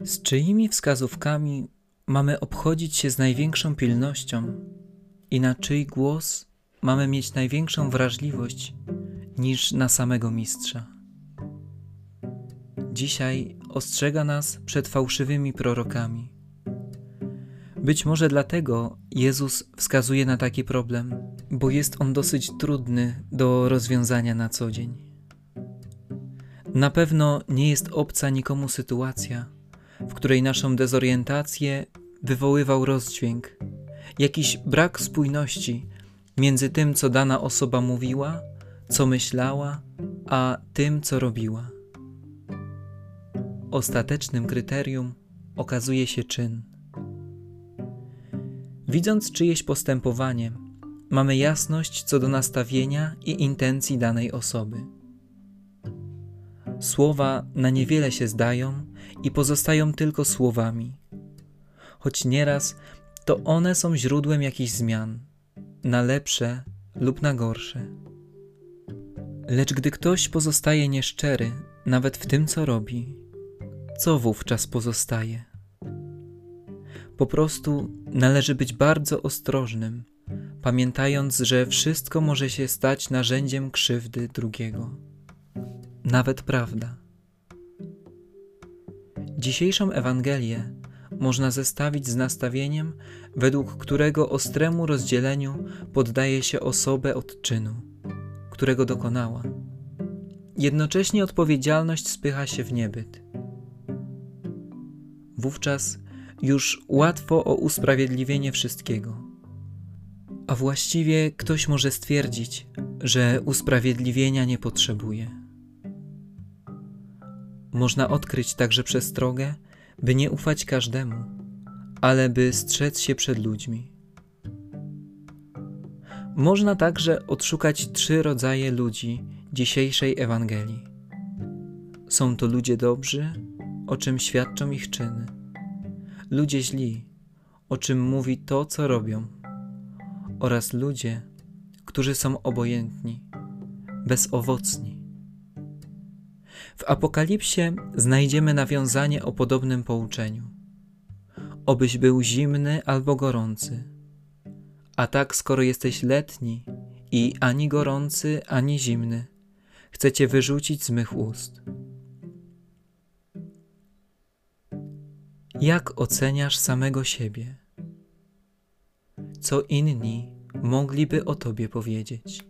Z czyimi wskazówkami mamy obchodzić się z największą pilnością i na czyj głos mamy mieć największą wrażliwość niż na samego mistrza. Dzisiaj ostrzega nas przed fałszywymi prorokami. Być może dlatego Jezus wskazuje na taki problem, bo jest on dosyć trudny do rozwiązania na co dzień. Na pewno nie jest obca nikomu sytuacja, w której naszą dezorientację wywoływał rozdźwięk, jakiś brak spójności między tym, co dana osoba mówiła, co myślała, a tym, co robiła. Ostatecznym kryterium okazuje się czyn. Widząc czyjeś postępowanie, mamy jasność co do nastawienia i intencji danej osoby. Słowa na niewiele się zdają i pozostają tylko słowami, choć nieraz to one są źródłem jakichś zmian, na lepsze lub na gorsze. Lecz gdy ktoś pozostaje nieszczery, nawet w tym, co robi, co wówczas pozostaje? Po prostu należy być bardzo ostrożnym, pamiętając, że wszystko może się stać narzędziem krzywdy drugiego. Nawet prawda. Dzisiejszą Ewangelię można zestawić z nastawieniem, według którego ostremu rozdzieleniu poddaje się osobę od czynu, którego dokonała. Jednocześnie odpowiedzialność spycha się w niebyt. Wówczas już łatwo o usprawiedliwienie wszystkiego. A właściwie ktoś może stwierdzić, że usprawiedliwienia nie potrzebuje. Można odkryć także przestrogę, by nie ufać każdemu, ale by strzec się przed ludźmi. Można także odszukać trzy rodzaje ludzi dzisiejszej Ewangelii. Są to ludzie dobrzy, o czym świadczą ich czyny, ludzie źli, o czym mówi to, co robią, oraz ludzie, którzy są obojętni, bezowocni. W Apokalipsie znajdziemy nawiązanie o podobnym pouczeniu. Obyś był zimny albo gorący. A tak, skoro jesteś letni i ani gorący, ani zimny, chcę cię wyrzucić z mych ust. Jak oceniasz samego siebie? Co inni mogliby o tobie powiedzieć?